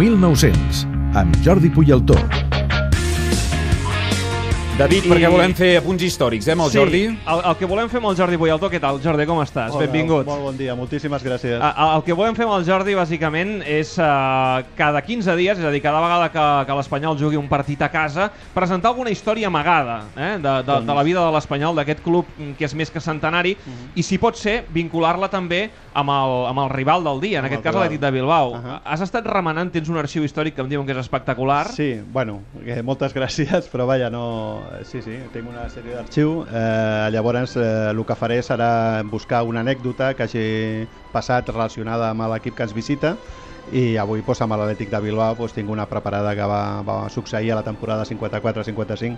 1900, amb Jordi Puyaltó. David, I- perquè volem fer apunts històrics, eh, amb el sí, Jordi? El, el que volem fer amb el Jordi Boialtó, què tal? Jordi, com estàs? Benvingut. Molt bon dia, moltíssimes gràcies. Ah, El que volem fer amb el Jordi, bàsicament, és uh, cada 15 dies, és a dir, cada vegada que, que l'Espanyol jugui un partit a casa, presentar alguna història amagada eh, de, de, de la vida de l'Espanyol, d'aquest club que és més que centenari, i si pot ser, vincular-la també amb el, amb el rival del dia, en Amb aquest el cas l'Atlètic de Bilbao. Ahà. Has estat remenant, tens un arxiu històric que em diuen que és espectacular. Sí, bueno, eh, moltes gràcies, però vaja, no... Sí, sí, tinc una sèrie d'arxiu. Eh, llavors, eh, el que faré serà buscar una anècdota que hagi passat relacionada amb l'equip que ens visita i avui doncs, amb l'Atlètic de Bilbao doncs, tinc una preparada que va, va succeir a la temporada 54-55.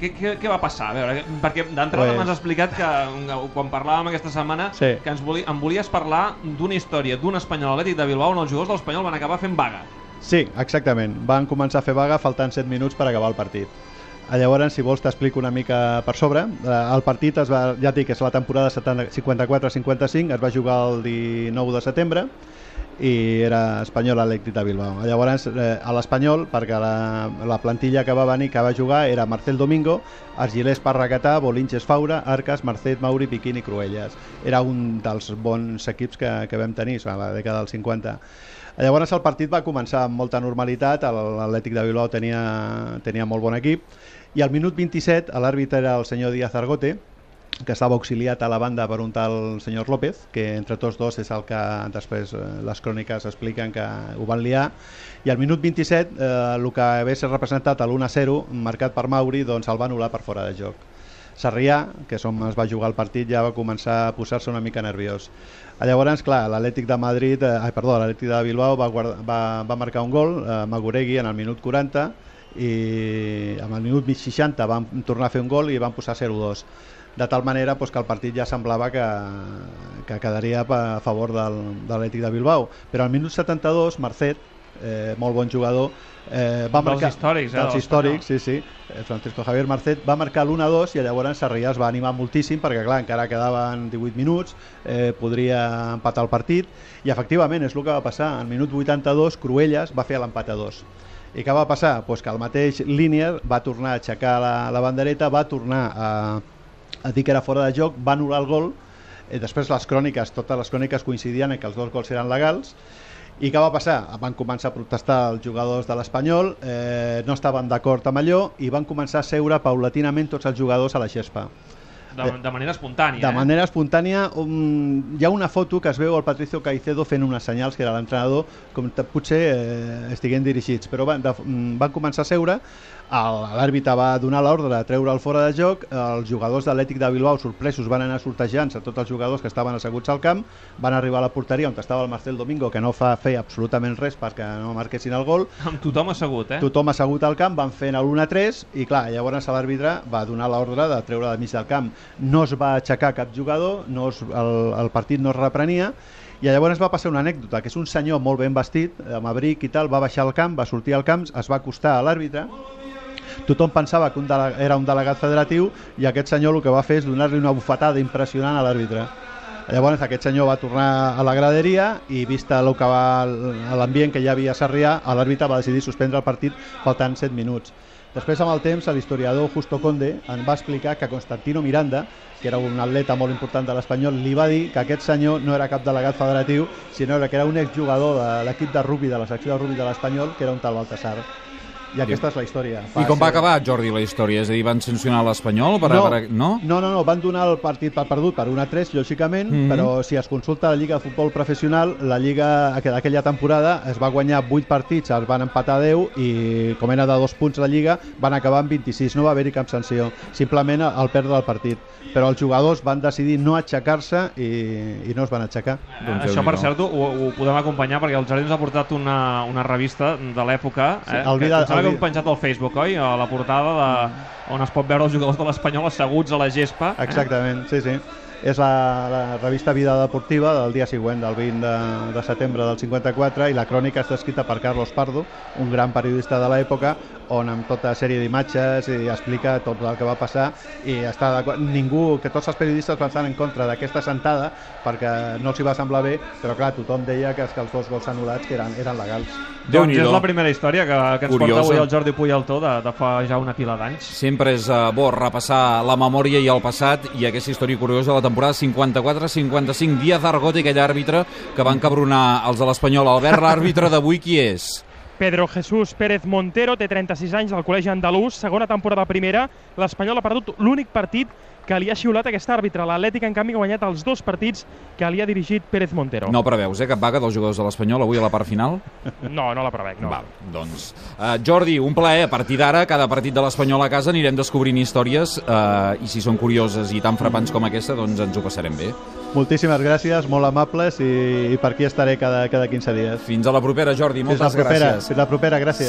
Què, què, què va passar? A veure, perquè d'entrada Pues- m'has explicat que eh, quan parlàvem aquesta setmana Sí. que ens voli, em volies parlar d'una història d'un espanyol atlètic de Bilbao on els jugadors de l'Espanyol van acabar fent vaga. Sí, exactament. Van començar a fer vaga faltant 7 minuts per acabar el partit. Eh, Llavors, si vols, t'explico una mica per sobre. Eh, El partit, es va, ja et dic, és la temporada 70 54-55, es va jugar el 19 de setembre i era Espanyol Atlètic de Bilbao. Llavors, eh, a l'Espanyol, perquè la, la plantilla que va venir, que va jugar, era Marcel Domingo, Argilés Parragatà, Bolinches Faura, Arcas, Marcet, Mauri, Piquín i Cruelles. Era un dels bons equips que, que vam tenir a la dècada dels 50. Llavors el partit va començar amb molta normalitat, l'Atlètic de Bilbao tenia, tenia molt bon equip, i al minut 27 l'àrbitre era el senyor Díaz Argote, que estava auxiliat a la banda per un tal senyor López, que entre tots dos és el que després eh, les cròniques expliquen que ho van liar, i al minut 27 eh, el que hagués representat a l'1-0, marcat per Mauri, doncs el va anul·lar per fora de joc. Sarrià, que és on es va jugar el partit, ja va començar a posar-se una mica nerviós. Llavors, clar, l'Atlètic de Madrid, eh, perdó, l'Atlètic de Bilbao va, guarda, va, va marcar un gol, eh, Maguregui en el minut 40, i amb el minut mig 60 van tornar a fer un gol i van posar 0-2 de tal manera doncs, que el partit ja semblava que, que quedaria a favor del, de l'Atlètic de Bilbao però al minut 72 Marcet eh, molt bon jugador eh, va Dels marcar, històrics, eh, de dels històrics, sí, sí eh, Francisco Javier Marcet. Va marcar l'1-2 i llavors Sarrià es va animar moltíssim perquè clar, encara quedaven 18 minuts eh, podria empatar el partit. I efectivament és el que va passar. Al minut 82 Cruelles va fer l'empat a 2 i què va passar? Pues que el mateix Línier va tornar a aixecar la, la bandereta, va tornar a, a dir que era fora de joc, va anul·lar el gol, i després les cròniques, totes les cròniques coincidien en que els dos gols eren legals, i què va passar? Van començar a protestar els jugadors de l'Espanyol, eh, no estaven d'acord amb allò i van començar a seure paulatinament tots els jugadors a la xespa. De, de manera espontània. De eh? manera espontània, um, hi ha una foto que es veu el Patricio Caicedo fent unes senyals, que era l'entrenador, com potser eh, estiguen dirigits, però van, de, mm, van començar a seure, l'àrbitre va donar l'ordre de treure el fora de joc, els jugadors de l'Ètic de Bilbao sorpresos van anar sortejant-se tots els jugadors que estaven asseguts al camp, van arribar a la porteria on estava el Marcel Domingo, que no fa fer absolutament res perquè no marquessin el gol, Amb tothom assegut, eh? Tothom assegut al camp, van fent l'1-3 i clar, llavors l'àrbitre va donar l'ordre de treure de mig del camp. No es va aixecar cap jugador, no es, el, el partit no es reprenia i llavors va passar una anècdota, que és un senyor molt ben vestit, amb abric i tal, va baixar al camp, va sortir al camp, es va acostar a l'àrbitre tothom pensava que un era un delegat federatiu i aquest senyor el que va fer és donar-li una bufetada impressionant a l'àrbitre. Llavors aquest senyor va tornar a la graderia i vista el que va l'ambient que ja havia a Sarrià, l'àrbitre va decidir suspendre el partit faltant 7 minuts. Després, amb el temps, l'historiador Justo Conde en va explicar que Constantino Miranda, que era un atleta molt important de l'Espanyol, li va dir que aquest senyor no era cap delegat federatiu, sinó que era un exjugador de l'equip de rugby, de la secció de rugby de l'Espanyol, que era un tal Baltasar. I aquesta és la història. I com va acabar, Jordi, la història? És a dir, van sancionar l'Espanyol? Per, no, per, no? no, no, no, van donar el partit per perdut per 1 a 3, lògicament, Mhm. però si es consulta la Lliga de Futbol Professional, la Lliga aqu- d'aquella temporada es va guanyar 8 partits, es van empatar 10 i com era de dos punts la Lliga, van acabar amb 26, no va haver-hi cap sanció, simplement al perdre el partit. Però els jugadors van decidir no aixecar-se i, i no es van aixecar. Doncs Això, per Déu-n'hi-do. cert, ho, ho podem acompanyar perquè el Jordi ens ha portat una, una revista de l'època Sí, eh, el que, vida- el hem penjat al Facebook, oi? A la portada de, on es pot veure els jugadors de l'Espanyol asseguts a la gespa. Exactament, sí, sí. És la, la revista Vida Deportiva del dia següent, del 20 de, de setembre del 54, i la crònica està escrita per Carlos Pardo, un gran periodista de l'època, on amb tota sèrie d'imatges i explica tot el que va passar i està. Ningú, que tots els periodistes van estar en contra d'aquesta sentada perquè no els hi va semblar bé, però clar, tothom deia que, que els dos gols anul·lats que eren, eren legals. Doncs és la primera història que, que ens Curiosa. porta avui el Jordi Puyaltó de, de fa ja una pila d'anys. Sempre és uh, bo repassar la memòria i el passat i aquesta història curiosa de la temporada 54-55. Díaz Argot i aquell àrbitre que van cabronar els de l'Espanyol. Albert, l'àrbitre d'avui qui és? Pedro Jesús Pérez Montero té 36 anys del Col·legi Andalús, segona temporada primera. L'Espanyol ha perdut l'únic partit que li ha xiulat aquest àrbitre. L'Atlètic, en canvi, ha guanyat els dos partits que li ha dirigit Pérez Montero. No preveus, eh, cap vaga dels jugadors de l'Espanyol avui a la part final? no, no la prevec, no. Val, doncs, uh, Jordi, un plaer. A partir d'ara, cada partit de l'Espanyol a casa anirem descobrint històries uh, i si són curioses i tan frapants com aquesta, doncs ens ho passarem bé. Moltíssimes gràcies, molt amables i, i per aquí estaré cada, cada 15 dies. Fins a la propera, Jordi. Fins Moltes la propera, gràcies. Fins la propera, gràcies.